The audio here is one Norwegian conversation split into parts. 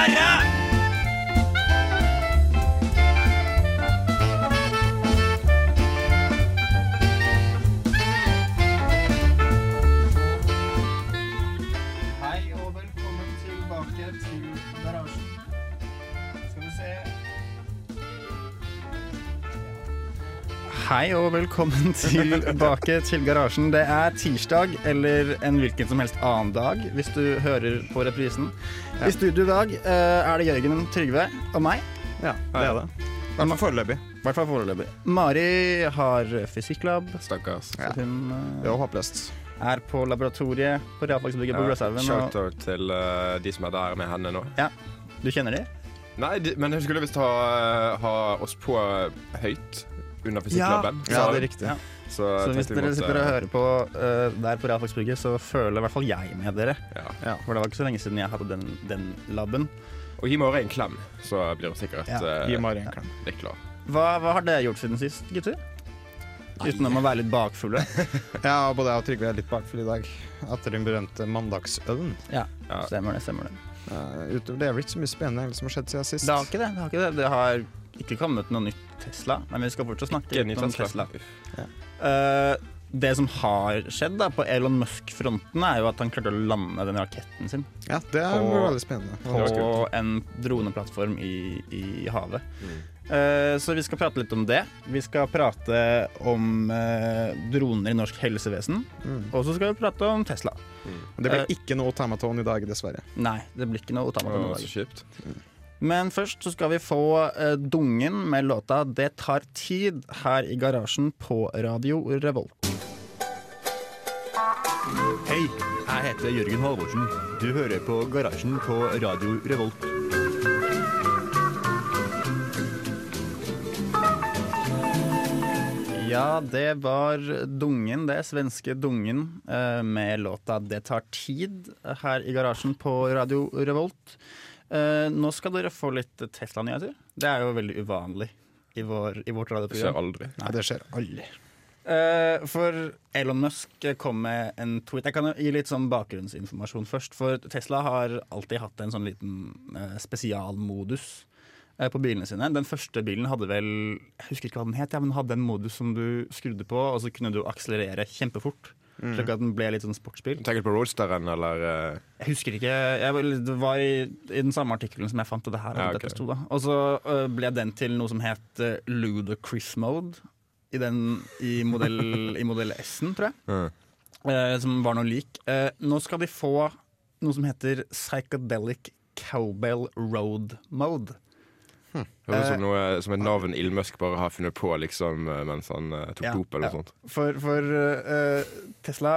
Hei og velkommen tilbake til garasjen. Skal vi se Hei og velkommen tilbake til garasjen. Det er tirsdag eller en hvilken som helst annen dag hvis du hører på reprisen. I studio i dag uh, er det Jørgen Trygve og meg. Ja, det er det. I hvert fall foreløpig. Hvert fall foreløpig. Mari har fysikklab. Stakkars. Ja. Hun uh, Det var håpløst. er på laboratoriet på realfagsbygget på Gløshaugen. og- Shout-out til uh, de som er der med henne nå. Ja. Du kjenner de? Nei, de, men hun skulle visst ha, ha oss på høyt under fysikklubben. Ja, det er riktig. Ja. Så, Så hvis dere sitter og hører på uh, der på realfagsbygget, så føler i hvert fall jeg med dere. ja. For det var ikke så lenge siden jeg hadde den, den laben. Og gi Mari en klem, så blir hun sikkert Ja, uh, en klem. litt klar. Hva, hva har dere gjort siden sist, gutter? Utenom å være litt bakfulle. Ja, både jeg og Trygve er litt bakfulle i dag etter den berømte mandagsølen. Ja, Ja. stemmer det. stemmer det Uh, utover det er vel ikke så mye spennende som har skjedd siden sist. Det har ikke det. Det har, ikke det. det har ikke kommet noe nytt Tesla, men vi skal fortsatt snakke litt om Tesla. Tesla. Eh, det som har skjedd da på Elon Musk-fronten, er jo at han klarte å lande den raketten sin Ja, det er På- veldig spennende. på en droneplattform i, i havet. Mm. Eh, så vi skal prate litt om det. Vi skal prate om eh, droner i norsk helsevesen. Mm. Og så skal vi prate om Tesla. Det blir ikke noe Otamaton i dag, dessverre. Nei, det blir ikke noe otamaton i dag så kjipt. Men først så skal vi få eh, Dungen med låta 'Det tar tid' her i garasjen på Radio Revolt. Hei, jeg heter Jørgen Halvorsen. Du hører på Garasjen på Radio Revolt. Ja, det var Dungen, det. Svenske Dungen eh, med låta 'Det tar tid' her i garasjen på Radio Revolt. Eh, nå skal dere få litt Tesla-nyheter. Det er jo veldig uvanlig i, vår, i vårt Det skjer aldri. Nei, det skjer aldri. Uh, for Elon Musk kom med en tweet. Jeg kan jo gi litt sånn bakgrunnsinformasjon først. For Tesla har alltid hatt en sånn liten uh, spesialmodus på bilene sine. Den første bilen hadde vel Jeg husker ikke hva den het, ja, men den hadde en modus som du skrudde på, og så kunne du akselerere kjempefort. Slik at den ble litt sånn sportsbil. Tenker du på Roadsteren, eller eh, Jeg husker ikke. Jeg, det var i, i den samme artikkelen som jeg fant det her. Ja, okay. ok. sto da. Og så uh, ble den til noe som het uh, Ludacris Mode. I, den, i, modell, i modell S-en, tror jeg. Mm. Uh, som var noe lik. Nå skal de få noe som heter Psychedelic Cowbell Road Mode. Høres ut Eh, som noe som et navn Elon Musk bare har funnet på liksom, eh, mens han eh, tok Ja, dop eller ja. noe sånt. For, for uh, Tesla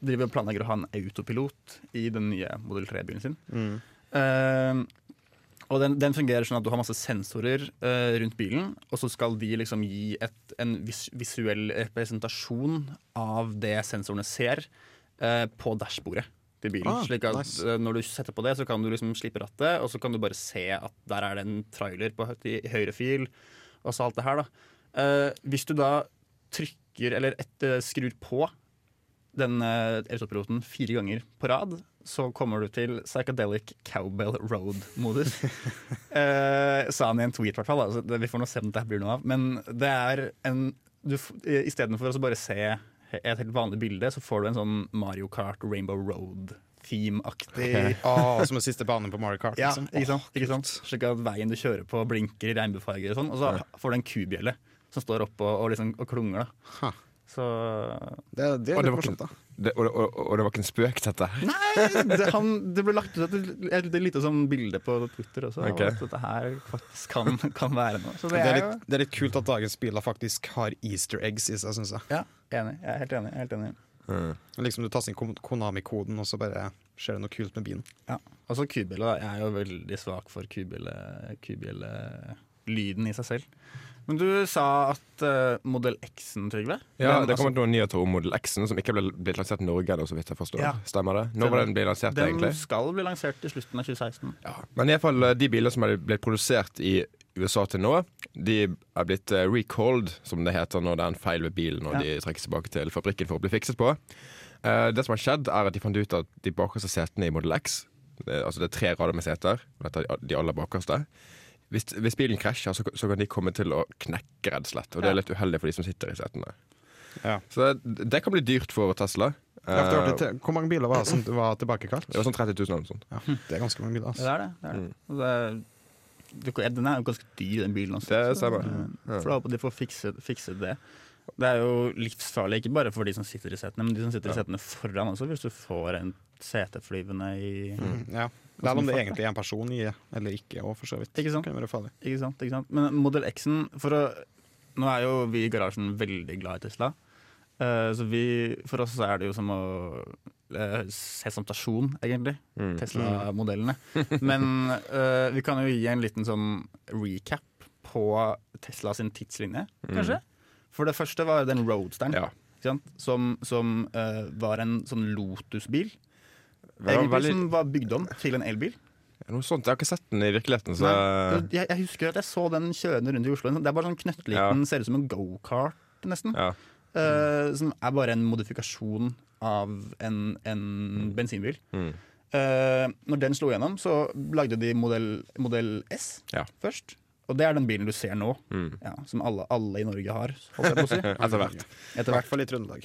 driver og planlegger å ha en autopilot i den nye Model 3-bilen sin. Mm. Uh, og den, den fungerer sånn at du har masse sensorer uh, rundt bilen, og så skal de liksom gi et, en vis, visuell representasjon av det sensorene ser, eh, på dashbordet til bilen. Ah, slik at nice. eh, når du setter på det, så kan du liksom slippe rattet, og så kan du bare se at der er det en trailer på i høyre fil, og så alt det her, da. uh, hvis du da trykker, eller et, eh, skrur på den uh, autopiloten fire ganger på rad, så kommer du til Psychedelic Cowbell Road-modus. uh, sa han i en tweet, i hvert fall. da. Vi får nå se om det blir noe av. Men det er en Istedenfor å bare se et helt vanlig bilde, så får du en sånn Mario Kart Rainbow Road-theme-aktig Ah, som en siste bane på Mario Kart. ja, liksom. ikke sant? ikke sant? Slik at veien du kjører på blinker i regnbuefarger og sånn, og så får du en kubjelle som står oppe og, og, liksom, og klunger. da. Huh. Så Det, det er litt var morsomt, da. Det, og, og, og det var ikke en spøk, dette? Nei, det, han, det ble lagt ut et, lite sånn bilde på Twitter også. Okay. At dette her faktisk kan, kan være noe. Så Det det er, er jo litt, det er litt kult at dagens biler faktisk har easter eggs i seg, syns jeg. Ja, enig. Jeg er helt enig. Helt enig. Mm. Liksom Du tar inn Konami-koden, og så bare skjer det noe kult med bilen. Altså så da. Jeg er jo veldig svak for kubjelle-lyden i seg selv. Men du sa at uh, modell X-en, Trygve? Ja, Den, Det altså, noen nyheter om Model X-en, som ikke ble blitt lansert i Norge ennå, så vidt jeg forstår. Ja. Stemmer det? Når var den blitt lansert, den egentlig? skal bli lansert i slutten av 2016. Ja. Men i hvert fall eh, de bilene som er blitt produsert i USA til nå, de er blitt eh, recalled, som det heter når det er en feil ved bilen og Ja. de trekkes tilbake til fabrikken for å bli fikset på. Uh, det som har skjedd, er at de fant ut at de bakerste setene i Model X det, Altså det er tre rader med seter, og dette er de aller bakerste. Hvis, hvis bilen krasjer, så, så kan de komme til å knekke, rett og slett. Og det er litt uheldig for de som sitter i setene. Ja. Så det, det kan bli dyrt for Tesla. Ja, det var Eh, til- Hvor mange biler var det som var tilbakekalt? det var sånn 30 000 eller noe sånt. Ja, det er ganske mange biler. Altså. det er det. det, er det. Og det er, den er jo ganske dyr, den bilen også. Det stemmer. eh, For da håper de får fikset, fikset det. Det er jo livsfarlig, ikke bare for de som sitter i setene, men de som sitter i setene foran også, hvis du får en seteflyvende i Mm, ja. Er om det egentlig er en person i eller ikke, og for så vidt. Ikke sant? Kan være. Ikke sant? ikke sant? Men modell X-en for å, Nå er jo vi i garasjen veldig glad i Tesla. Uh, så vi, for oss så er det jo som å uh, se som stasjon, egentlig. Mm. Tesla-modellene. Men uh, vi kan jo gi en liten sånn recap på Tesla sin tidslinje, kanskje. For det første var den Roadsteren, Ja. ikke sant? som, som eh, var en sånn Lotus-bil. Var veldig- som var bygd om til en elbil. Noe sånt. Jeg har ikke sett den i virkeligheten. Så Nei, jeg, jeg husker at jeg så den kjørende rundt i Oslo. Det er bare sånn knøttliten, ser ut som en gokart, nesten. ja. Eh, som er bare en modifikasjon av en, en bensinbil. Mm. Uh, når den slo gjennom, så lagde de modell, modell S Ja. først. Og det er den bilen du ser nå, Mm. ja, som alle, alle i Norge har. Holdt jeg på å si. Etter hvert. I Etter hvert hvert. fall i Trøndelag.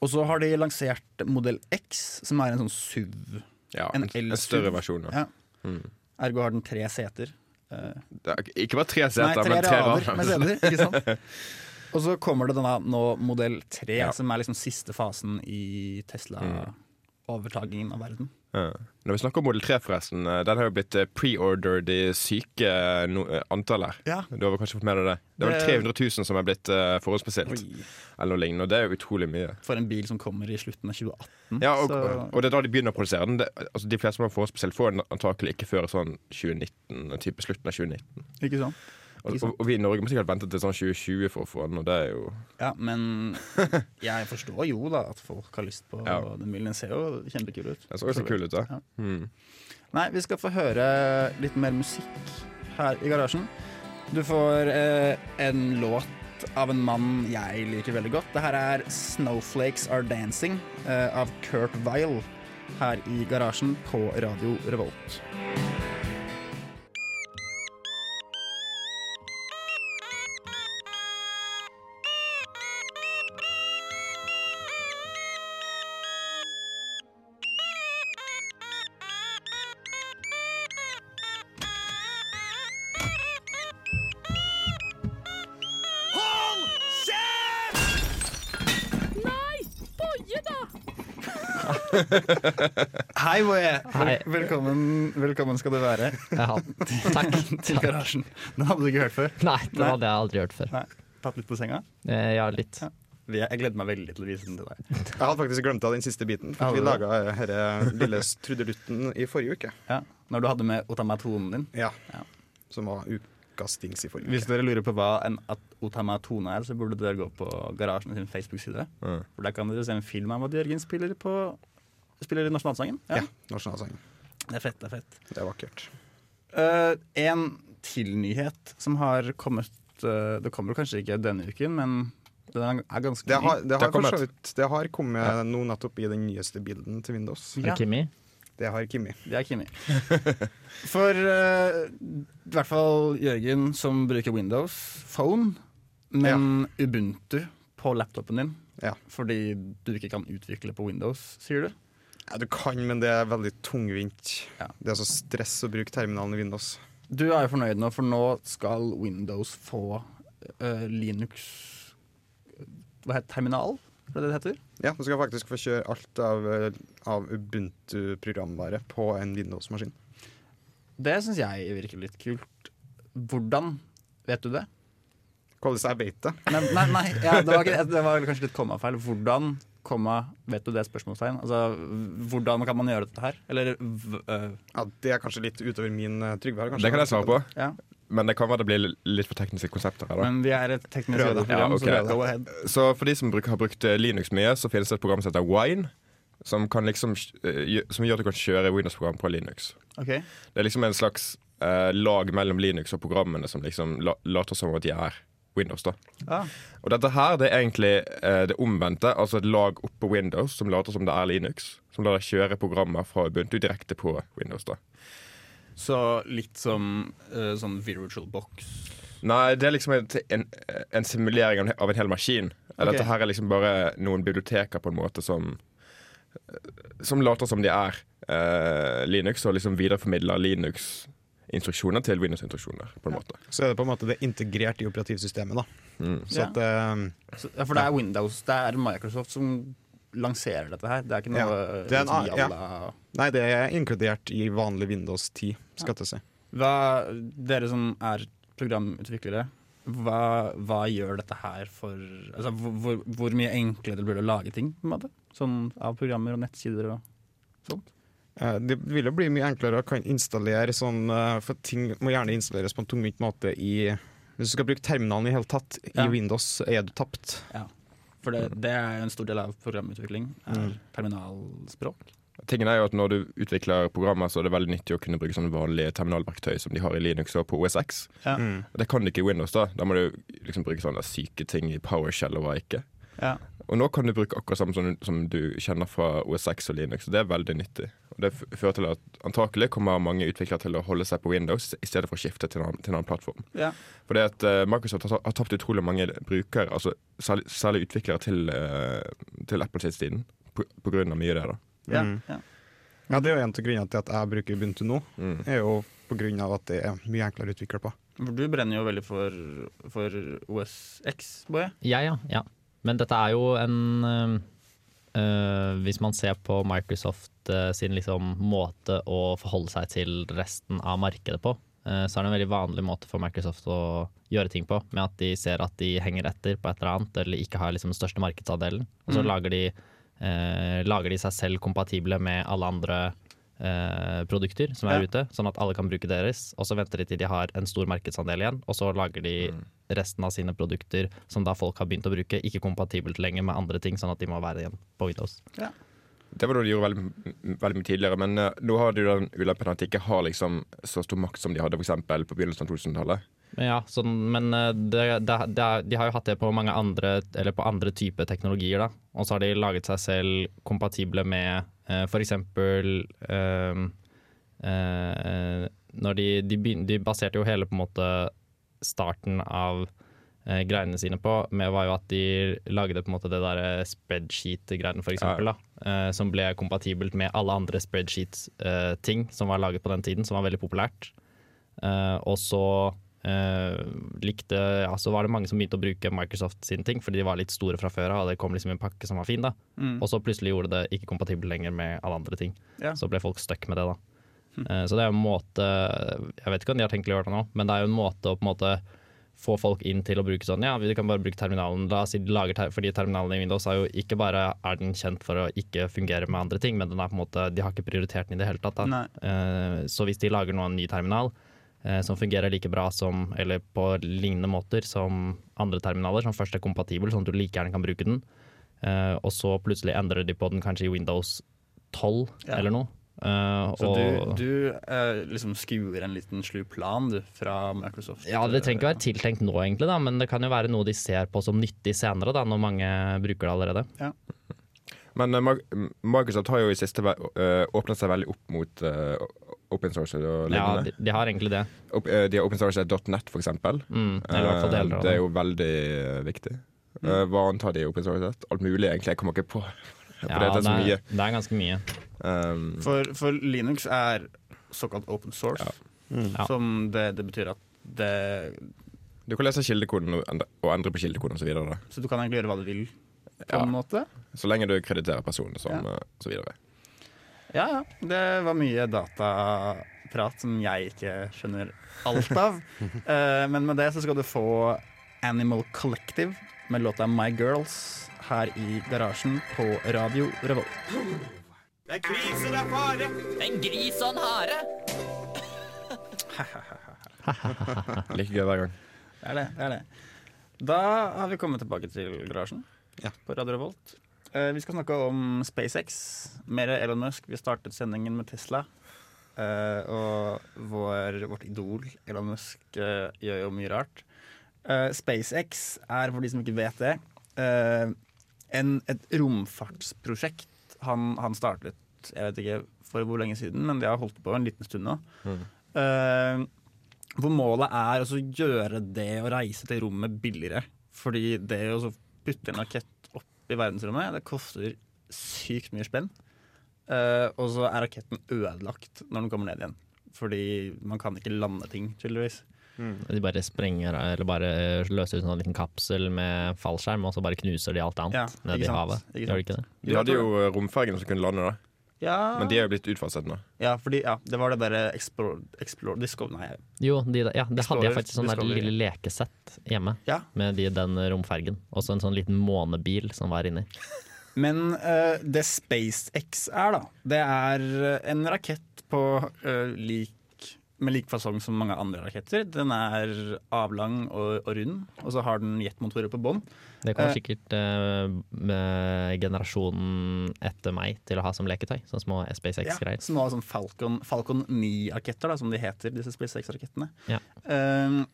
Og så har de lansert modell X, som er en sånn SUV. Ja, En en, større versjon. Ja. Ja. Mm. Ergo har den tre seter. Det er ikke bare tre Nei, seter, tre men tre rader. Ikke sant? Og så kommer det denne nå modell 3, Ja. som er liksom siste fasen i. Tesla-overtagingen av verden. Når vi snakker om Model 3, forresten, eh, den har jo blitt preordered pre-ordered i syke eh, no, eh, antall her. Ja. Du har kanskje fått med deg det? Det er vel 300 000 som er blitt uh, forhåndsbestilt. Eller noe lignende, og det er jo utrolig mye. For en bil som kommer i slutten av 2018. Ja, og, så, og det er da de begynner å produsere den. Det, altså, de fleste som har forhåndsbestilt, får den antakelig ikke før sånn 2019, type slutten av 2019. ikke sant? Og, og, og vi i Norge må sikkert vente til sånn 2020 for å få den, og det er jo Ja, men jeg forstår jo da at folk har lyst på Ja. den bilen. Den ser jo kjempekul ut. Den så også kul ut, da. Ja. Mm. Nei, vi skal få høre litt mer musikk her i garasjen. Du får eh, en låt av en mann jeg liker veldig godt. Det her er 'Snowflakes Are Dancing' eh, av Kurt Weil her i garasjen på Radio Revolt. Hei, Boje! Vel velkommen, velkommen skal du være Ja, takk. til garasjen. Den hadde du ikke hørt før. Nei, det Nei. hadde jeg aldri hørt før. Nei, Tatt litt på senga? Eh, Ja, litt. Jeg jeg gleder meg veldig til å vise den til deg. Jeg hadde faktisk glemt av den siste biten. For vi laga denne lille trudelutten i forrige uke. Ja, Når du hadde med otamatonen din. Ja. Ja. Som var ukas dings i forrige uke. Hvis dere lurer på hva en otamatone er, så burde dere gå på Garasjen sin Facebook-side. Mm. For Der kan dere se en film av at Jørgen spiller på Spiller i nasjonalsangen. Ja, nasjonalsangen. Det er fett. det er fett Det er vakkert. Uh, En til nyhet som har kommet uh, Det kommer kanskje ikke denne uken, men den er ganske Det har, ny. det har, Det har kommet. vidt, det har kommet nå nettopp i den nyeste bilden til Windows. Ja. Kimi? Det har Kimi. Det er Kimi. For uh, i hvert fall Jørgen, som bruker Windows Phone, men Ubuntu på laptopen din. Ja. Fordi du ikke kan utvikle på Windows, sier du? Ja, du kan, men det er veldig tungvint. Ja. Det er så stress å bruke terminalen i Windows. Du er jo fornøyd nå, for nå skal Windows få uh, Linux Hva heter terminal? Er det det heter? Ja, Du skal faktisk få kjøre alt av, eh, av Ubuntu-programvare på en Windows-maskin. Det syns jeg virker litt kult. Hvordan? Vet du det? Hvordan jeg vet det? Nei, nei, nei ja, det, var, det var kanskje litt kommafeil. Hvordan komma, vet du det? spørsmålstegn? Altså, Hvordan kan man gjøre dette her? Eller øh, Ja, Det er kanskje litt utover min uh, Trygve her. Det kan jeg svare på, Ja. men det kan være det blir litt for tekniske konsepter her. da Men vi er et teknisk Prøv det. Ja, okay. så go. Så for de som bruker, har brukt Linux mye, så finnes det et program som heter Wine. Som, kan liksom, som gjør at du kan kjøre Windows-program på Linux. Okay. Det er liksom en slags eh, lag mellom Linux og programmene som liksom la, later som at de er Windows. da ah, Og dette her det er egentlig eh, det omvendte. Altså et lag oppå Windows som later som det er Linux. Som lar deg kjøre programmer fra Ubuntu direkte på Windows. da Så litt som uh, sånn virtual box. Nei, det er liksom et, en, en simulering av en, av en hel maskin. Okay. Dette her er liksom bare noen biblioteker på en måte som Som later som de er eh, Linux, og liksom videreformidler Linux-instruksjoner til Windows-instruksjoner. på en måte Så er det på en måte det integrert i operativsystemet, da. mm. Så Ja. at uh, Så, ja, for det er Windows, det er Microsoft som lanserer dette her. Det er ikke noe Ja, det er en som ja. Nei, det er inkludert i vanlig Windows 10, skal jeg si. Hva, Dere som er programutviklere, hva, hva gjør dette her for altså, hvor, hvor, mye enklere det blir å lage ting på en måte? Sånn av programmer og nettsider og sånt? Eh, Det vil jo bli mye enklere å kan installere sånn eh, For ting må gjerne installeres på en tungvint måte i Hvis du skal bruke terminalen i hele tatt i Ja. Windows, er du tapt. Ja. For det, det er jo en stor del av programutvikling. Er Mm. terminalspråk. Tingen er jo at Når du utvikler programmer, så er det veldig nyttig å kunne bruke sånne vanlige terminalverktøy som de har i Linux og på OSX. Ja. Mm. Det kan du ikke i Windows. Da Da må du liksom bruke sånne syke ting i PowerShell og hva ikke. Ja. Og nå kan du bruke akkurat samme som, som du kjenner fra OSX og Linux. og Det er veldig nyttig. Og Det fører til at antakelig kommer mange utviklere til å holde seg på Windows i stedet for å skifte til en annen, til en annen plattform. Ja. For det at uh, Microsoft har, har tapt utrolig mange brukere, altså særlig, særlig utviklere til, uh, til Apple sin tiden på, på grunn av mye av det. da. Ja. Mm. Ja. Ja, det er jo en av grunnene til at jeg bruker Ubuntu nå. Mm. er jo på grunn av at det er mye enklere å utvikle på. For du brenner jo veldig for, for OSX, Boje. Ja, ja, ja. Men dette er jo en øh, Hvis man ser på Microsoft uh, sin liksom måte å forholde seg til resten av markedet på, uh, så er det en veldig vanlig måte for Microsoft å gjøre ting på, med at de ser at de henger etter på et eller annet, eller ikke har liksom den største markedsandelen. Og så Mm. lager, de, lager de seg selv kompatible med alle andre produkter som er Ja. ute, sånn at alle kan bruke deres. Og så venter de til de har en stor markedsandel igjen, og så lager de resten av sine produkter som da folk har begynt å bruke, ikke kompatibelt lenger med andre ting, sånn at de må være igjen på Windows. Det var noe de gjorde veldig, veldig mye tidligere, men uh, nå har du den ulempen at de ikke har liksom så stor makt som de hadde for eksempel på begynnelsen av 2000-tallet. Ja, sånn, men uh, det, det, det, de har jo hatt det på mange andre Eller på andre typer teknologier, da. Og så har de laget seg selv kompatible med uh, eh, eh, Når de, de, begynte, de baserte jo hele på en måte starten av eh, greiene sine på, med var jo at de lagde på en måte det der spreadsheet-greiene, for eksempel, da, eh, som ble kompatibelt med alle andre spreadsheet-ting som var laget på den tiden, som var veldig populært. Eh, og så eh, likte ja, Så var det mange som begynte å bruke Microsoft sine ting, fordi de var litt store fra før av, og det kom liksom en pakke som var fin. da Mm. Og så plutselig gjorde det ikke kompatibelt lenger med alle andre ting. Ja. Så ble folk stuck med det, da. Eh, så det er en måte Jeg vet ikke om de har tenkt å gjøre det nå, men det er jo en måte å på en måte få folk inn til å bruke sånn Ja, vi kan bare bruke terminalen. La oss si de lager ter fordi terminalen i Windows er jo ikke bare er den kjent for å ikke fungere med andre ting, men den er på en måte de har ikke prioritert den i det hele tatt. Eh, så hvis de lager nå en ny terminal eh, som fungerer like bra som, eller på lignende måter som andre terminaler, som først er kompatibel, sånn at du like gjerne kan bruke den, og så plutselig endrer de på den kanskje i Windows 12 Ja. eller noe. Eh, Så og, du, du uh, liksom skuer en liten slu plan du, fra Microsoft? ja, Det trenger ikke være tiltenkt nå, egentlig, da, men det kan jo være noe de ser på som nyttig senere, da, når mange bruker det allerede. Men uh, Microsoft har jo i siste uh, åpnet seg veldig opp mot eh, open source og Ja, de, de har egentlig det. Opp- eh, de har open source .net, for eksempel. Mm, det, er Eh, deler det det. er jo veldig eh, viktig. Eh, hva antar de de open source? Alt mulig, egentlig. Jeg kommer ikke på. For Ja, det er så mye. det er ganske mye. Um, For, for Linux er såkalt open source, Mm. Som det, det betyr at det du kan lese kildekoden og endre, på kildekoden osv. Så så du kan egentlig gjøre hva du vil, på Ja. en måte? Så lenge du krediterer personen som Ja. eh, så videre. Ja, ja. Det var mye dataprat som jeg ikke skjønner alt av. uh, men med det så skal du få Animal Collective med låta My Girls her i garasjen på Radio Revolt. Det er krisen er fare. En gris og en hare. Like gøy hver gang. Det er det. det er det. Da har vi kommet tilbake til garasjen Ja. på Radio Revolt. Eh, vi skal snakke om SpaceX. Mer Elon Musk. Vi startet sendingen med Tesla. Eh, og vår, vårt idol Elon Musk eh, gjør jo mye rart. Eh, SpaceX er, for de som ikke vet det, uh, en, et romfartsprosjekt han, han startet jeg vet ikke for hvor lenge siden, men det har holdt på en liten stund nå. Eh, hvor målet er å gjøre det å reise til rommet billigere. Fordi det å putte en rakett opp i verdensrommet, det koster sykt mye spenn. Og så er raketten ødelagt når den kommer ned igjen. Fordi man kan ikke lande ting, tydeligvis. De bare sprenger eller bare løser ut en sånn liten kapsel med fallskjerm, og så bare knuser de alt annet Ja, nede i havet. Gjør de ikke det? De hadde jo romfergene som kunne lande, da. Ja, Men de er jo blitt utfaset nå. ja, fordi, ja, det var det derre Explore, Explore Discover Nei, Jo, de, ja, det hadde jeg faktisk sånn der lille lekesett hjemme. Ja. Med de, den romfergen. Og så en sånn liten månebil som var inni. Men uh, det SpaceX er, da, det er eh, en rakett på uh, lik med lik fasong som mange andre raketter. Den er avlang og, og rund, og så har den jetmotorer på bånn. Det kommer Eh. sikkert eh, med generasjonen etter meg til å ha som leketøy. Sånne små SpaceX-greier. Små sånn Falcon, Falcon 9-raketter, som de heter, disse SpaceX-rakettene. Ja. Um,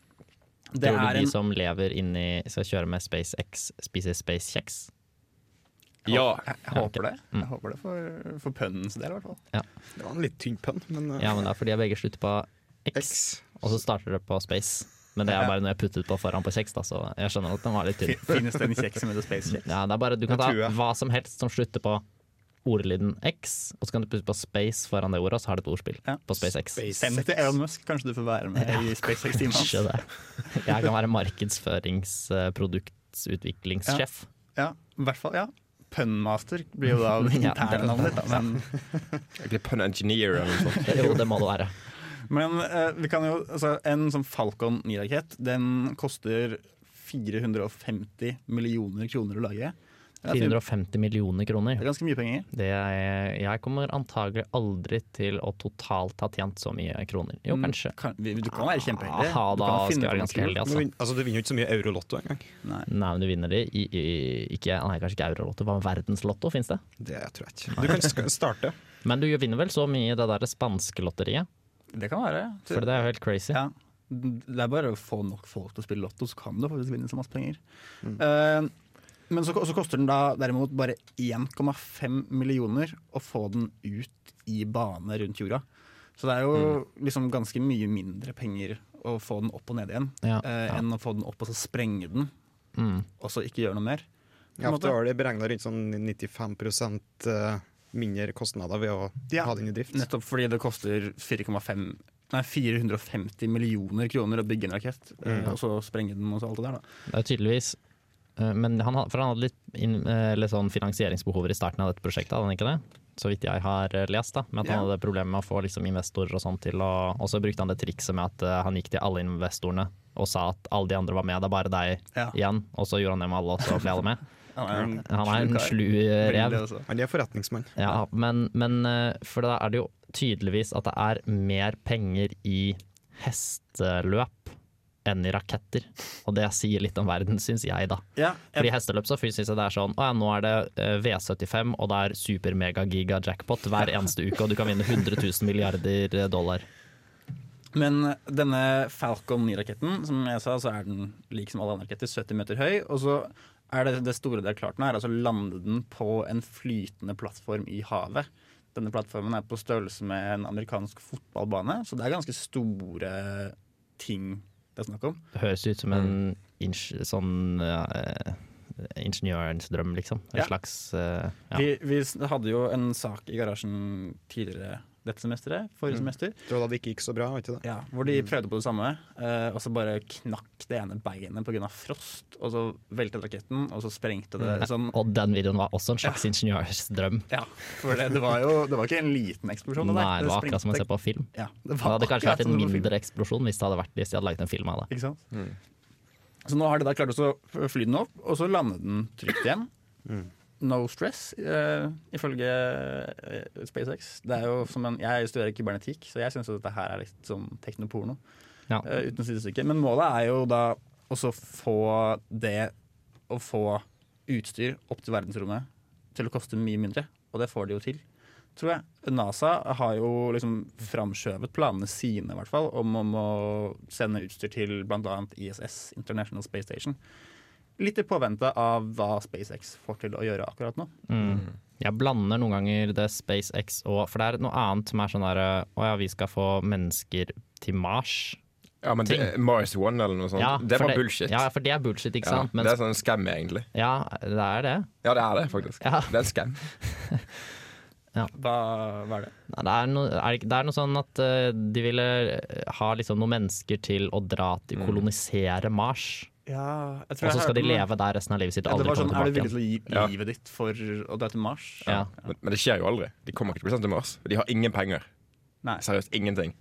det Tror du er de en som lever inni skal kjøre med SpaceX, spiser spacekjeks? Ja! Jeg, jeg håper det. Jeg håper det for, for pønnens del, i hvert fall. Det var en litt tynn pønn, men Ja, men det er fordi jeg begge slutter på X, X. og så starter det på Space. Men det er bare noe jeg puttet på foran på kjeks, da, så jeg skjønner at den var litt tynn. Finnes det en kjeks som heter SpaceX? Ja, det er bare, du kan ta hva som helst som slutter på ordlyden X, og så kan du putte på space foran det ordet, og så har du et ordspill Ja. på SpaceX. Send til Elon Musk, kanskje du får være med i SpaceX-teamet hans. Jeg kan være markedsføringsproduktsutviklingssjef. Ja, i hvert fall, ja. Punmaster blir jo da Ja, interne navnet ditt. Men, pun engineer eller noe sånt. Jo, det må det være. Men eh, vi kan jo altså, En sånn Falcon 9-rakett, den koster 450 millioner kroner å lage. Det er, fint. 450 millioner kroner. det er ganske mye penger. Det er, jeg kommer antagelig aldri til å totalt ha tjent så mye kroner. Jo, Mm, kanskje. Kan, du kan være kjempeheldig. Aha, Du da kan finne skal jeg være ganske heldig, altså. vin- altså, du vinner jo ikke så mye Eurolotto engang. Nei. Nei, men du vinner det i, i, ikke, nei, kanskje ikke Eurolotto, hva med Verdenslotto finnes det? Det tror jeg ikke. Du kan starte. Men du vinner vel så mye i det der spanske lotteriet? Det kan være. For det er jo helt crazy. Ja. Det er bare å få nok folk til å spille lotto, så kan du faktisk vinne så masse penger. Mm. Uh, men så, så koster den da derimot bare 1,5 millioner å få den ut i bane rundt jorda. Så det er jo Mm. liksom ganske mye mindre penger å få den opp og ned igjen, Ja, uh, ja. enn å få den opp og så sprenge den, Mm. og så ikke gjøre noe mer. Ja, for da har de beregna rundt sånn 95 eh, mindre kostnader ved å Ja, ha den i drift. Nettopp fordi det koster 4,5 Nei, 450 millioner kroner å bygge en rakett, eh, Mm. og så sprenge den og så alt det der. da. Det er tydeligvis eh, Men han, for han hadde litt, eh, litt sånn finansieringsbehover i starten av dette prosjektet, hadde han ikke det? Så vidt jeg har lest, da. Med at han yeah. hadde problemer med å få liksom, investorer og sånn til å Og så brukte han det trikset med at uh, han gikk til alle investorene og sa at alle de andre var med, det er bare deg Ja. igjen. Og så gjorde han det med alle, og så ble alle med. Han er en, slu eh, rev. Han er forretningsmann. Ja, men, men eh, for da er det jo tydeligvis at det er mer penger i hesteløp enn i raketter. Og det sier litt om verden, syns jeg, da. Ja, For i hesteløp så syns jeg det er sånn Å ja, nå er det eh, V75, og det er super-mega-giga-jackpot hver eneste uke, og du kan vinne 100 000 milliarder dollar. men denne Falcon 9-raketten, som jeg sa, så er den lik som alle andre raketter, 70 meter høy. Og så er det det store det er klart nå, er altså lande den på en flytende plattform i havet. Denne plattformen er på størrelse med en amerikansk fotballbane, så det er ganske store ting det er snakk om. Det høres ut som en ing sånn eh, ingeniørens drøm, liksom. En Ja. slags uh, ja. Vi, vi hadde jo en sak i garasjen tidligere dette semesteret, forrige semester, Det var da det ikke gikk så bra, ikke det? ja, hvor de prøvde på det samme, eh, og så bare knakk det ene beinet pga. frost. Og så veltet raketten, og så sprengte det sånn. Og den videoen var også en slags ja. drøm. Ja, for det, det var jo det var ikke en liten eksplosjon. det. Nei, det var akkurat som å se på film. Ja, det Det hadde kanskje vært en det mindre eksplosjon hvis det hadde vært hvis de hadde laget en film av det. Ikke sant? Så nå har de da klart å fly den opp, og så lande den trygt igjen. No stress, uh, ifølge eh, SpaceX. Det er jo som en, jeg studerer kybernetikk, så jeg syns dette her er litt sånn teknoporno. Ja. Uh, uten sidestykke. Men målet er jo da også få det å få utstyr opp til verdensrommet til å koste mye mindre. Og det får de jo til, tror jeg. NASA har jo liksom framskjøvet planene sine, i hvert fall, om, om å sende utstyr til bl.a. ISS, International Space Station. Litt i påvente av hva SpaceX får til å gjøre akkurat nå. Mm. Jeg blander noen ganger det SpaceX og For det er noe annet som er sånn derre Å ja, vi skal få mennesker til Mars. Ja, men det, Mars One eller noe sånt, Ja, det var var bullshit. Ja, for det er bullshit, ikke Ja, sant? Men, det er sånn scam, egentlig. ja, det er det. Ja, det er det, faktisk. Ja. Det er en scam. Hva, hva er det? Nei, Det er, noe, er, det det er noe sånn at uh, de ville eh, ha liksom noen mennesker til å dra til kolonisere Mars. Ja, jeg Og så skal de leve der resten av livet sitt Ja, det aldri var sånn, komme Er du villig til å gi Ja. livet ditt for å dra til Mars? Ja. Men, men det skjer jo aldri. De kommer ikke til å bli sendt til Mars. De har ingen penger. Nei. Seriøst ingenting.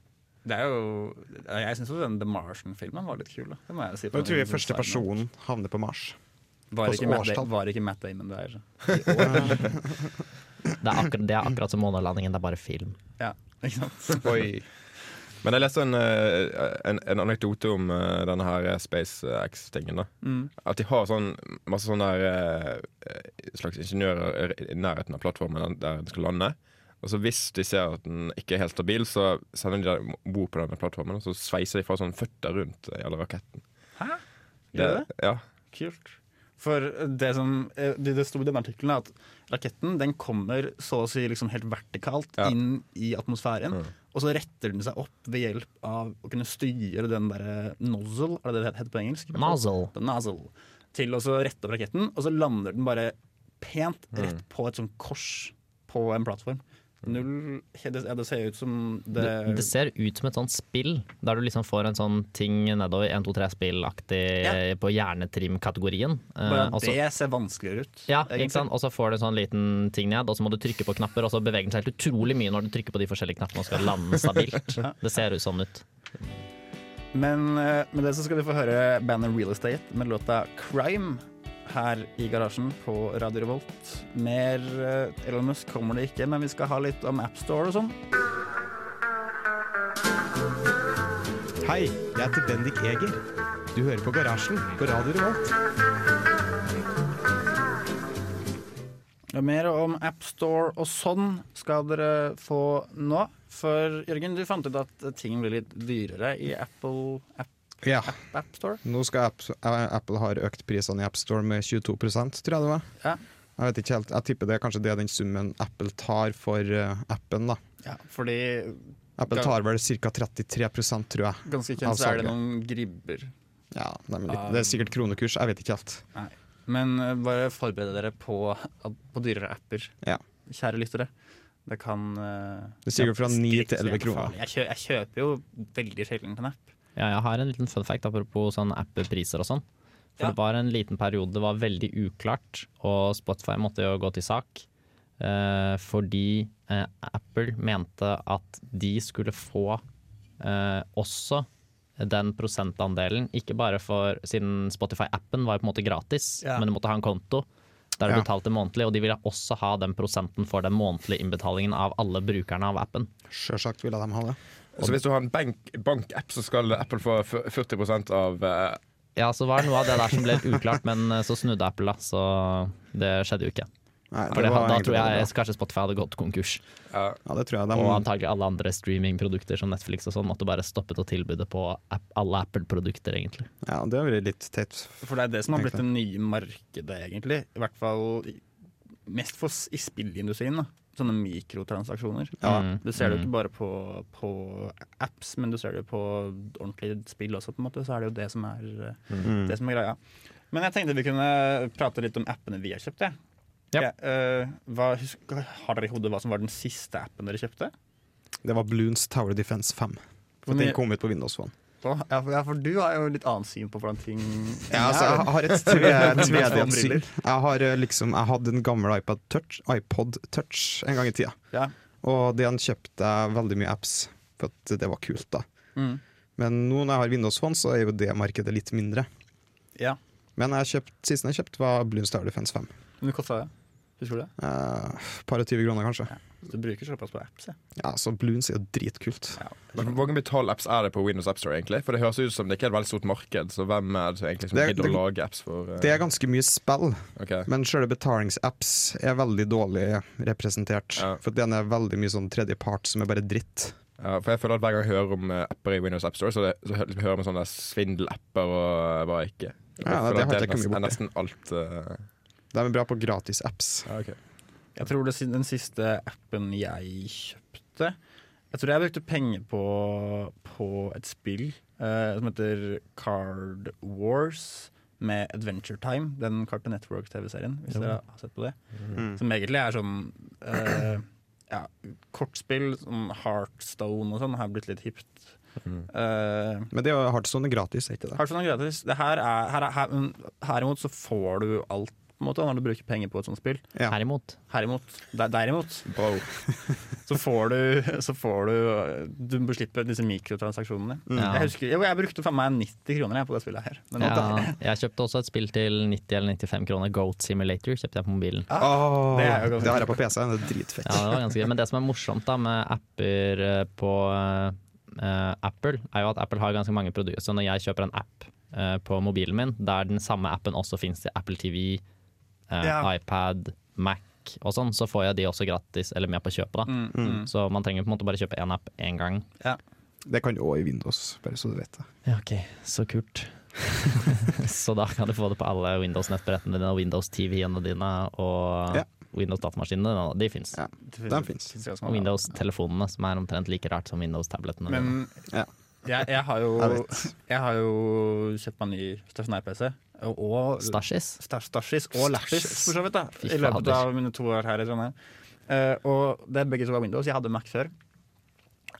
Det er jo Jeg syns den The Martian-filmen var litt kul. Da. Det må jeg si. Da tror jeg første person havner på Mars. var ikke, Hvilket Matt, var ikke Matt Damon der. Det, er akkurat, det er akkurat som månelandingen, det er bare film. Ja, ikke sant? Oi. Men jeg leste en, eh, en, en anekdote om eh, denne her SpaceX-tingen. da Mm. At de har sånn masse sånne der, eh, slags ingeniører i nærheten av plattformen der den skal lande. Og så hvis de ser at den ikke er helt stabil, så sender de bord på denne plattformen, og så sveiser de fra sånn føtter rundt i hele raketten. Hæ? Gjør det? Ja. Kult. For det som eh, Det, sto i den artikkelen, er at raketten den kommer så å si liksom helt vertikalt Ja. inn i atmosfæren. Mm. Og så retter den seg opp ved hjelp av å kunne styre den derre nozzle, er det det det heter på engelsk? Nozzle. Nozzle. Til å så rette opp raketten, og så lander den bare pent Mm. rett på et sånt kors på en plattform. Null Det, det ser ut som det, Det, det ser ut som et sånt spill, der du liksom får en sånn ting nedover 1, 2, 3 spill-aktig Ja. på hjernetrim-kategorien. Eh, Bare at det ser vanskeligere ut. Ja, egentlig. ikke sant? Og så får du en sånn liten ting ned, og så må du trykke på knapper, og så beveger den seg helt utrolig mye når du trykker på de forskjellige knappene og skal lande stabilt. Det ser ut sånn ut. Men eh, med det så skal vi få høre bandet Real Estate med låta 'Crime' her i garasjen på Radio Revolt. Mer eh, Elon Musk kommer det ikke, men vi skal ha litt om AppStore og sånn. Hei, jeg heter Bendik Eger. Du hører på Garasjen på Radio Revolt. Og mer om AppStore og sånn skal dere få nå. For Jørgen, du fant ut at ting blir litt dyrere i Apple App, Ja. App Store. Nå skal App, eh, Apple har økt prisene i AppStore med 22% tror jeg det var. Ja. Jeg vet ikke helt, jeg tipper det er kanskje det er den summen Apple tar for eh, appen. da. Ja, fordi Apple tar vel ca. 33% tror jeg. ganske kjent så er det noen gribber. Ja, nei, litt, Det er sikkert kronekurs, jeg vet ikke helt. Men eh, bare forbered dere på, på dyrere apper, Ja. kjære lyttere. Det kan Det stiger fra 9 til 11 kroner. Jeg kjøper jo veldig sjelden en app. Ja, jeg har en liten fun fact apropos sånn app-priser og sånn. For Ja. det var en liten periode det var veldig uklart, og Spotify måtte jo gå til sak. Eh, fordi eh, Apple mente at de skulle få eh, også den prosentandelen, ikke bare for Siden Spotify-appen var jo på en måte gratis, Ja. men du måtte ha en konto der du Ja. betalte månedlig, og de ville også ha den prosenten for den månedlige innbetalingen av alle brukerne av appen. Sjølsagt ville de ha det. Så hvis du har en bank- bank-app, så skal Apple få 40% av eh, Ja, så var det noe av det der som ble uklart, men eh, så snudde Apple, da, så det skjedde jo ikke. Nei, For det, da tror jeg kanskje Spotify hadde gått konkurs. ja. Ja, det tror jeg. De, Og antagelig alle andre streamingprodukter som Netflix og sånn måtte bare stoppet å tilbudet på app, alle Apple-produkter, egentlig. ja, det har vært litt teit. For det er det som har blitt det nye markedet, egentlig. I hvert fall mest for i spillindustrien. da. Sånne mikrotransaksjoner. Ja. Mm. Du ser det jo Mm. ikke bare på, på apps, men du ser det jo på ordentlige spill også, på en måte. Så er det jo det som er, eh, Mm. det som er greia. Men jeg tenkte vi kunne prate litt om appene vi har kjøpt. jeg. Ja. Ja, uh, hva, husk, har dere i hodet hva som var den siste appen dere kjøpte? Det var Bloons Tower Defense 5. For den kom ut på Windows Phone. Å, Ja, for, ja, for du har jo litt annet syn på hvordan ting Ja, altså, jeg har et tve- tvedelt. Jeg har eh, liksom Jeg hadde en gammel iPod Touch, iPod Touch en gang i tida. Ja. Og den kjøpte jeg veldig mye apps for at det var kult. da Mm. Men nå når jeg har Windows Phone, så er jo det markedet litt mindre. ja. Men jeg kjøpt, sisten jeg kjøpte, var Bloons Star Defense 5. Men det kosta det. Husker du det? Eh, par og tyve kroner, kanskje. Så du bruker såpass på apps, ja. Ja, så Bloons er jo dritkult. Ja. Hvor mange betal-apps er det på Windows App Store? egentlig? For Det høres ut som det ikke er et veldig stort marked. Så hvem er det som egentlig som gidder å lage apps for uh... Det er ganske mye spill, okay. men sjøle betalingsapps er veldig dårlig representert. Ja. For den er veldig mye sånn tredjepart som er bare dritt. Ja, for jeg føler at Hver gang jeg hører om eh, apper i Windows App Store, så, det, så hø- liksom, hører jeg om sånne svindelapper og bare hva ikke. Jeg Ja, føler det at har ikke jeg er kommet nesten, er borti. nesten alt eh, De er bra på gratis-apps. ja, ok. Jeg tror det, er den siste appen jeg kjøpte Jeg tror jeg brukte penger på, på et spill eh, som heter Card Wars med Adventure Time. Den Cartoon Network-TV-serien, hvis dere har sett på det. Mm. Som egentlig er sånn eh, ja, kortspill sånn Heartstone og sånn har blitt litt hipt. Mm. Eh, Men det er jo Heartstone er gratis, er ikke det? Heartstone er gratis. Det her er, her, er- her, men Herimot så får du alt på en måte når du bruker penger på et sånt spill. Ja. Herimot. Herimot. Der, derimot så får du, så får du Du slipper disse mikrotransaksjonene. Ja. Jeg husker, jeg, jeg brukte faen meg 90 kroner jeg, på det spillet her. Men Ja, jeg kjøpte også et spill til 90 eller 95 kroner. Goat Simulator kjøpte jeg på mobilen. Oh, det er jo det har jeg på PC. Det er dritfett. Ja, det var ganske gøy. Men det som er morsomt da med apper eh, på uh, Apple, er jo at Apple har ganske mange produkter. Så når jeg kjøper en app på mobilen min, der den samme appen også finnes til Apple TV, eh, Ja. iPad, Mac og sånn, så får jeg de også gratis, eller med på kjøpet. da. Mm, mm. Så man trenger på en måte bare kjøpe én app én gang. Det kan du òg i Windows, bare så du vet det. Ja, ok, så kult. så da kan du få det på alle Windows-nettbrettene dine og Windows-TV-ene dine og Ja. Windows-datamaskinene. dine, De fins. Ja. Og. Windows-telefonene, som er omtrent like rart som Windows-tablettene. Men Ja. jeg, jeg, har jo, Jeg har jo kjøpt meg ny stasjonær-PC. Og, og Stashis. Sta- Stashis og Lashes, for så vidt. da I løpet av mine to år her i Trondheim. Uh, og det er begge to var Windows. Jeg hadde Mac før.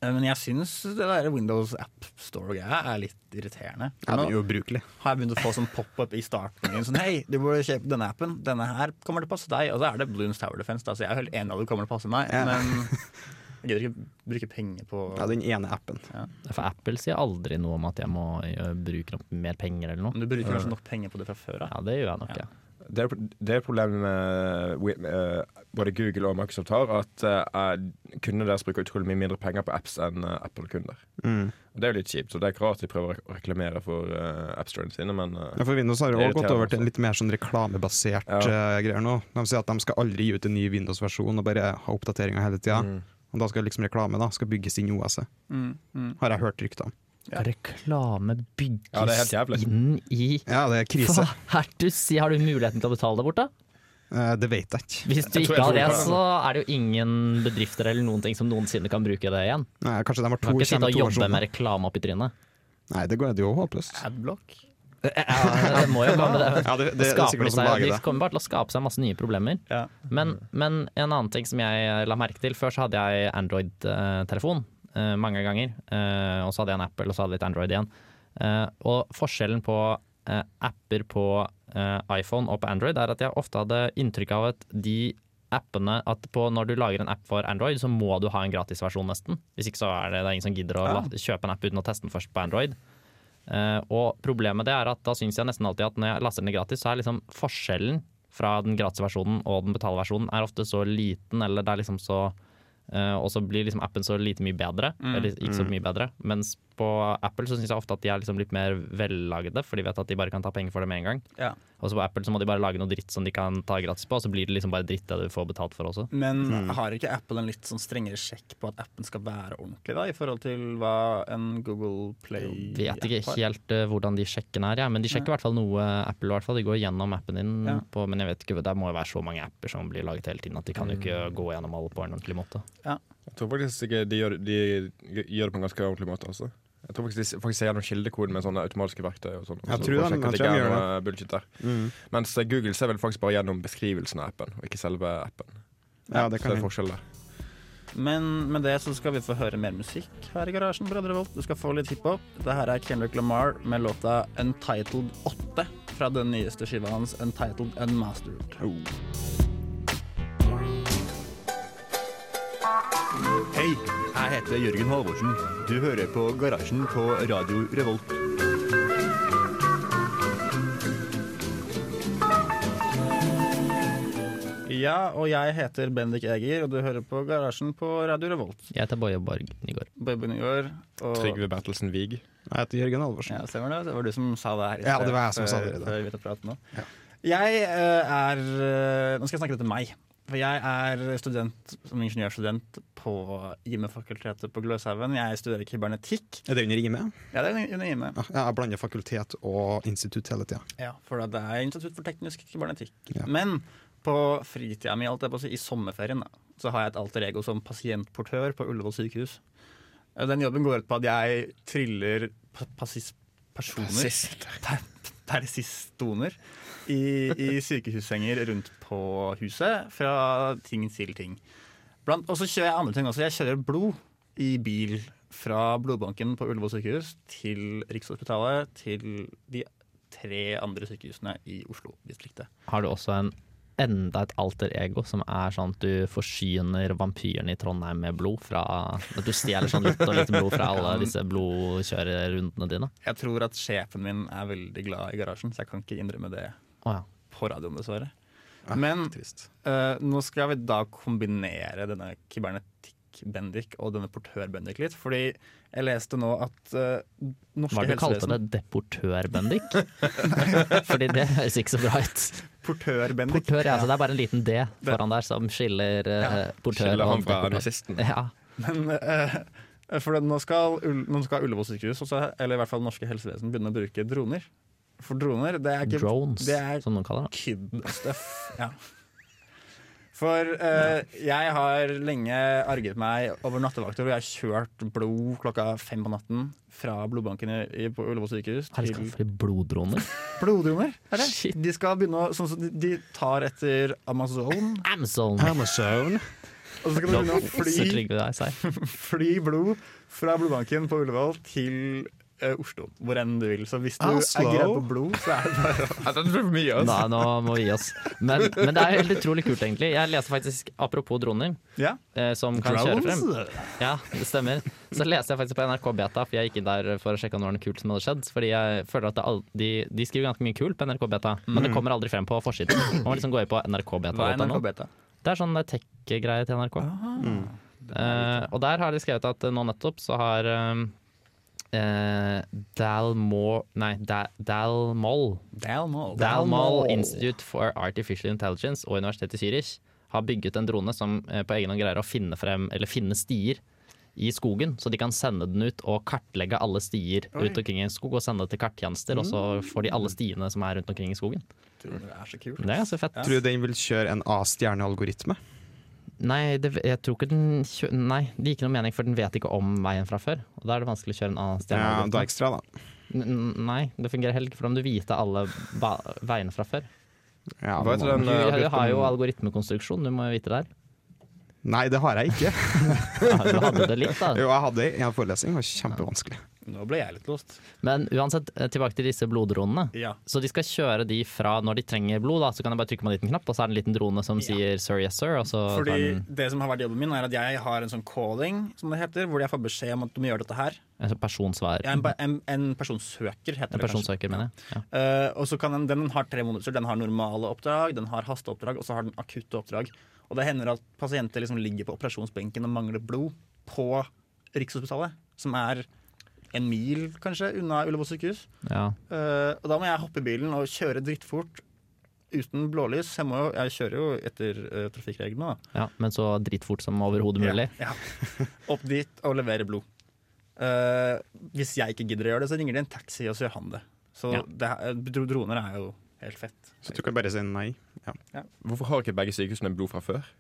Uh, men jeg syns det der Windows App Store-greia er litt irriterende. Ja, Nå det er ubrukelig. har jeg begynt å få sånn pop-up i starten. min, Sånn, Hei, du burde kjøpe denne appen. Denne her kommer til å passe deg. Og så er det Bloons Tower Defense. Da, så jeg er helt enig i at det kommer til å passe meg. Ja. Men gidder ikke bruke penger på Ja, den ene appen. For Apple sier aldri noe om at jeg må bruke noe mer penger eller noe. Men du bruker kanskje nok penger på det fra før av. Ja, det gjør jeg nok, Ja. ja. Det er, det er et problem med, med eh, både Google og Microsoft har, at uh, kundene deres bruker utrolig mye mindre penger på apps enn uh, Apple-kunder. Mm. Det er jo litt kjipt, så det er ikke rart de prøver å reklamere for uh, appstorene sine, men uh, Ja, for Windows har jo også gått over til en litt mer sånn reklamebasert Ja. uh, greier nå. De sier at de skal aldri gi ut en ny Windows-versjon og bare ha oppdateringer hele tida. mm. Og da skal liksom reklame da, skal bygges inn i OS-et. Mm, mm. Har jeg hørt rykter om. Ja. Reklame bygges Ja, det helt jævlig. inn i Ja, det er krise. Hva er du sier? Har du muligheten til å betale det bort, da? Eh, det vet jeg ikke. Hvis du ikke har det, så er det jo ingen bedrifter eller noen ting som noensinne kan bruke det igjen. Nei, kanskje de har Du to, kan ikke sitte og jobbe med reklame opp i trynet. Nei, det går det jo håpløst. Adblock. Ja, det må jo komme det. Ja, det, det, Det seg, de kommer bare til å skape seg masse nye problemer. Ja. Men, men en annen ting som jeg la merke til Før så hadde jeg Android-telefon eh, mange ganger. eh, og så hadde jeg en Apple, og så hadde jeg litt Android igjen. Eh, og forskjellen på apper på iPhone og på Android er at jeg ofte hadde inntrykk av at de appene at på, Når du lager en app for Android, så må du ha en gratisversjon, nesten. Hvis ikke så er det, det er ingen som gidder å Ja. kjøpe en app uten å teste den først på Android. Eh, og problemet det er at da syns jeg nesten alltid at når jeg laster den gratis, så er liksom forskjellen fra den gratis versjonen og den betalversjonen er ofte så liten, eller det er liksom så uh, Og så blir liksom appen så lite mye bedre, Mm. eller ikke så mye bedre. Mens på Apple så syns jeg ofte at de er liksom litt mer vellagde, for de vet at de bare kan ta penger for det med en gang. Ja. Og så på Apple så må de bare lage noe dritt som de kan ta gratis på, og så blir det liksom bare dritt det du får betalt for også. Men har ikke Apple en litt sånn strengere sjekk på at appen skal være ordentlig, da, i forhold til hva en Google Play Vet ikke har? helt uh, hvordan de sjekkene er, ja. men de sjekker i hvert fall noe Apple. i hvert fall. De går gjennom appen din, Ja. på, men jeg vet ikke, det må jo være så mange apper som blir laget hele tiden at de kan jo ikke gå gjennom alle på en ordentlig måte. Jeg tror faktisk ikke de gjør, de gjør det på en ganske ordentlig måte. Altså. Jeg tror faktisk de jeg ser gjennom kildekoden med sånne automatiske verktøy. og sånn. Jeg tror for å de- sjekke at jeg tror noe bullshit der. Mm. Mens eh, Google ser vel faktisk bare gjennom beskrivelsen av appen, og ikke selve appen. Ja, det Så det er forskjell der. Men med det så skal vi få høre mer musikk her i garasjen. Brødre Volt. Du skal få litt hiphop. Dette her er Kendrick Lamar med låta 'Untitled 8' fra den nyeste skiva hans 'Untitled Unmastered'. Hei, jeg heter Jørgen Halvorsen. Du hører på Garasjen på Radio Revolt. Ja, og jeg heter Bendik Eger, og du hører på Garasjen på Radio Revolt. Jeg heter Boje Borg Nygaard. Går. Og, Trygve Bertelsen Vig. Jeg heter Jørgen Halvorsen. Ja, stemmer det. Det var du som sa det her. Ja, det var jeg som sa det før-. Før vi nå. Jeg uh, er uh, Nå skal jeg snakke litt om meg. For jeg er student som ingeniørstudent på IME-fakultetet på Gløshaugen. Jeg studerer kybernetikk. Er det under IME? Ja, det er under IME. Ja, jeg blander fakultet og institutt hele tida. Ja, for det er Institutt for teknisk kybernetikk. Ja. Men på fritida mi, alt jeg på å si, i sommerferien, da, så har jeg et alter ego som pasientportør på Ullevål sykehus. Eh, Den jobben går ut på at jeg triller personer per, Persistoner i, i sykehussenger rundt på huset, fra ting til ting. Og så kjører jeg andre ting også. Jeg kjører blod i bil fra blodbanken på Ullevål sykehus til Rikshospitalet til de tre andre sykehusene i Oslo-distriktet. Har du også en enda et alter ego som er sånn at du forsyner vampyrene i Trondheim med blod fra At du stjeler sånn litt og litt blod fra alle disse blodkjørerundene dine? Jeg tror at sjefen min er veldig glad i garasjen, så jeg kan ikke innrømme det oh, ja. på radioen, dessverre. Men ja, uh, nå skal vi da kombinere denne kybernetikk-Bendik og denne portør-Bendik litt. Fordi jeg leste nå at uh, norske Hva det du kalte helsevesen det? Deportør, Bendik? Fordi det høres ikke så bra ut. Portør-Bendik. Portør, ja, så det er bare en liten D foran der som skiller eh, portør Skiller han fra nazisten. Ja. Men uh, for nå skal, nå skal Ullevål sykehus, også, eller i hvert fall norske helsevesen, begynne å bruke droner. For droner, det er ikke Drones, Det er som noen kaller det. kid-stuff. Ja. For uh, jeg har lenge arget meg over nattevakter hvor jeg har kjørt blod klokka fem på natten fra blodbanken i, i, på Ullevål sykehus Er det til skaffelig bloddroner? bloddroner. Er det? Shit. De skal begynne å sånn de, de tar etter Amazon, Amazon! Amazon. og så skal de begynne å fly deg fly blod fra blodbanken på Ullevål til Oslo. Hvor enn du vil. Så hvis du Oslo? er gira på blod, så er det bare å det blir for mye, altså. Nei, nå må vi gi oss. Men, men det er helt utrolig kult, egentlig. Jeg leser faktisk, apropos droner, Ja. eh, som kan kjøre frem. Ja, det stemmer. Så leste jeg faktisk på NRK Beta, for jeg gikk inn der for å sjekke om det var noe kult som hadde skjedd. Fordi jeg føler at det de, de skriver ganske mye kult på NRK Beta, men det kommer aldri frem på forsiden. Man må liksom gå inn på Hva er NRK Beta? Det er sånn tech-greie til NRK. Eh, og der har de skrevet at eh, nå nettopp så har eh, eh, Dalmore Nei, da, Dalmol Dalmol. Dalmol Institute for Artificial Intelligence og Universitetet i Zürich har bygget en drone som eh, på egen hånd greier å finne, frem, eller finne stier i skogen, så de kan sende den ut og kartlegge alle stier Oi. rundt omkring i en skog og sende det til karttjenester, og så får de alle stiene som er rundt omkring i skogen. Det er så kult. Det er så fett. Tror du den vil kjøre en A-stjernealgoritme? Nei, det, jeg tror ikke den kjø Nei, det gir ikke noe mening, for den vet ikke om veien fra før. Og da er det vanskelig å kjøre en annen Ja, stjerne. da ekstra, da. N- Nei, det fungerer heller ikke, for om du vite alle ba veiene fra før. Ja, må- Du, du har jo algoritmekonstruksjon, du må jo vite det her. Nei, det har jeg ikke. Ja, du hadde det litt, da. Jo, jeg hadde en forelesning, det var kjempevanskelig. Nå ble jeg litt lost. Men uansett, eh, tilbake til disse bloddronene. Ja. Så de skal kjøre de fra når de trenger blod, da, så kan jeg bare trykke på en liten knapp, og så er det en liten drone som Ja. sier 'sir, yes sir', og så Fordi den det som har vært jobben min, er at jeg har en sånn calling, som det heter, hvor jeg får beskjed om at du må gjøre dette her. en sånn personsvar. Er en, en, en personsøker, heter En det personsøker, mener jeg. Ja. Uh, og så kan den, den har tre måneder, Den har normale oppdrag, den har hasteoppdrag, og så har den akutte oppdrag. Og det hender at pasienter liksom ligger på operasjonsbenken og mangler blod på Rikshospitalet, som er en mil kanskje unna Ullevål sykehus. Ja. Uh, og da må jeg hoppe i bilen og kjøre drittfort uten blålys. Jeg, jo, jeg kjører jo etter uh, trafikkreglene, da. ja, men så drittfort som overhodet mulig. Ja, ja. Opp dit og levere blod. Uh, hvis jeg ikke gidder å gjøre det, så ringer de en taxi, og så gjør han det. Så Ja. det, er- droner er jo helt fett. Så du kan bare si nei. Ja. Hvorfor har ikke begge sykehusene blod fra før?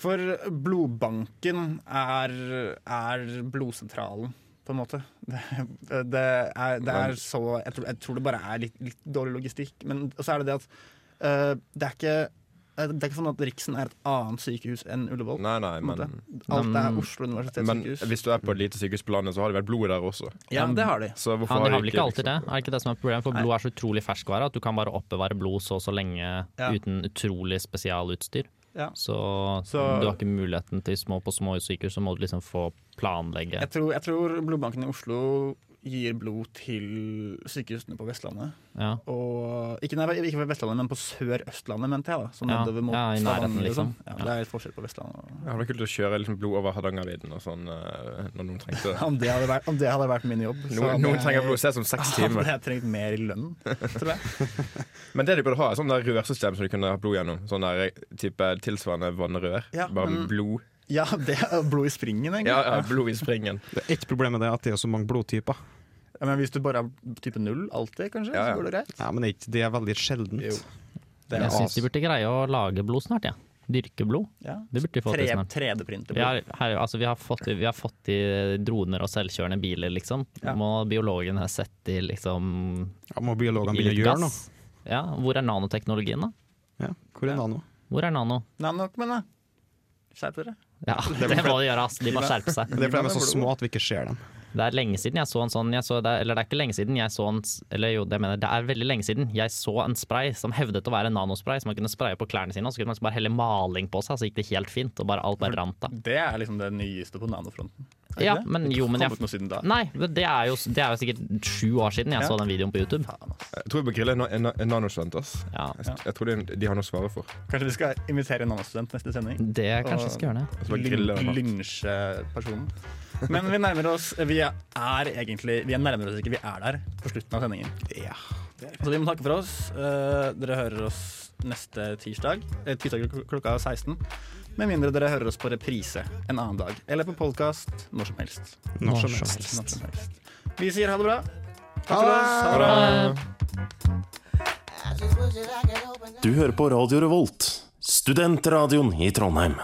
For blodbanken er, er blodsentralen, på en måte. Det, det, er, det er så jeg tror, jeg tror det bare er litt, litt dårlig logistikk. Men så er det det at uh, det er ikke det er ikke sånn at Riksen er et annet sykehus enn Ullevål. Nei, nei, men, Alt er Oslo universitetssykehus. men hvis du er på et lite sykehus på landet, så har det vært blod der også. Ja, det har de. Så hvorfor Ja, de har vel de ikke alltid det? Er ikke det som er problemet? For Nei. blod er så utrolig ferskvare at du kan bare oppbevare blod så og så lenge Ja. uten utrolig spesialutstyr. Ja. Så, Så- du har ikke muligheten til små på små sykehus, så må du liksom få planlegge. Jeg tror, jeg tror blodbanken i Oslo gir blod til sykehusene på Vestlandet. Ja. Og ikke, nei, ikke på Vestlandet, men på Sør-Østlandet, mente jeg. da Sånn Ja, nedover mot ja, i nærheten, Stavanger, liksom. Ja. Det er litt forskjell på Vestlandet. og- Det hadde vært kult å kjøre liksom blod over Hardangervidda sånn eh, når noen trengte det. Om det hadde vært, om det hadde vært min jobb, så Noen, noen jeg- trenger blod se som seks hadde jeg trengt mer i lønn, tror jeg. Men det de burde ha, er sånn der rørsystem som de kunne ha blod gjennom. Sånn der type tilsvarende vannrør. Ja, Bare men- blod. Ja, det er blod i springen, egentlig. Ja, ja, blod i springen. Det er Ett problem med det er at det er så mange blodtyper. Ja, men hvis du bare er type null alltid, kanskje, Ja, ja. så går det greit. Ja, men det er ikke- det er veldig sjeldent. Jo. Det er Jeg syns de burde greie å lage blod snart, ja. Dyrke blod. Ja. Det burde de få til snart. 3D-printer. Vi har, her, altså, vi, har fått, vi har fått i droner og selvkjørende biler, liksom. Ja. Må her sette i liksom Ja, må biologene begynne å gjøre noe? Ja, hvor er nanoteknologien, da? Ja, hvor er nano? Hvor er nano? Nano, men jeg det. Skjerp dere. Ja, det må de gjøre, ass. De må skjerpe seg. Det er fordi de er så små at vi ikke ser dem. Det er lenge siden jeg så en sånn jeg så det, Eller det er ikke lenge siden jeg så en Eller jo, det mener jeg, det er veldig lenge siden jeg så en spray som hevdet å være en nanospray, som man kunne spraye på klærne sine, og så kunne man bare helle maling på seg, så gikk det helt fint, og bare alt bare rant av. Det er liksom det nyeste på nanofronten. Er Ja, det? men jo, men jeg. Nei, det er jo, det er jo sikkert sju år siden jeg Ja. så den videoen på YouTube. Jeg tror vi bør grille en, en, en nanostudent. Ja, Jeg, jeg tror de, de har noe å svare for. Kanskje vi skal invitere en nanostudent neste sending? det kanskje Og- skal gjøre det. Og så bare grille den hardt. Lynsje personen. Men vi nærmer oss Vi er egentlig Vi er nærmere oss ikke, vi er der på slutten av sendingen. Så vi må takke for oss. Eh, dere hører oss neste tirsdag. Eh, tirsdag klok- klokka 16. Med mindre dere hører oss på reprise en annen dag. Eller på podkast når som helst. Når som helst. Når som helst. Vi sier ha det bra. Ha det bra. Du hører på Radio Revolt, studentradioen i Trondheim.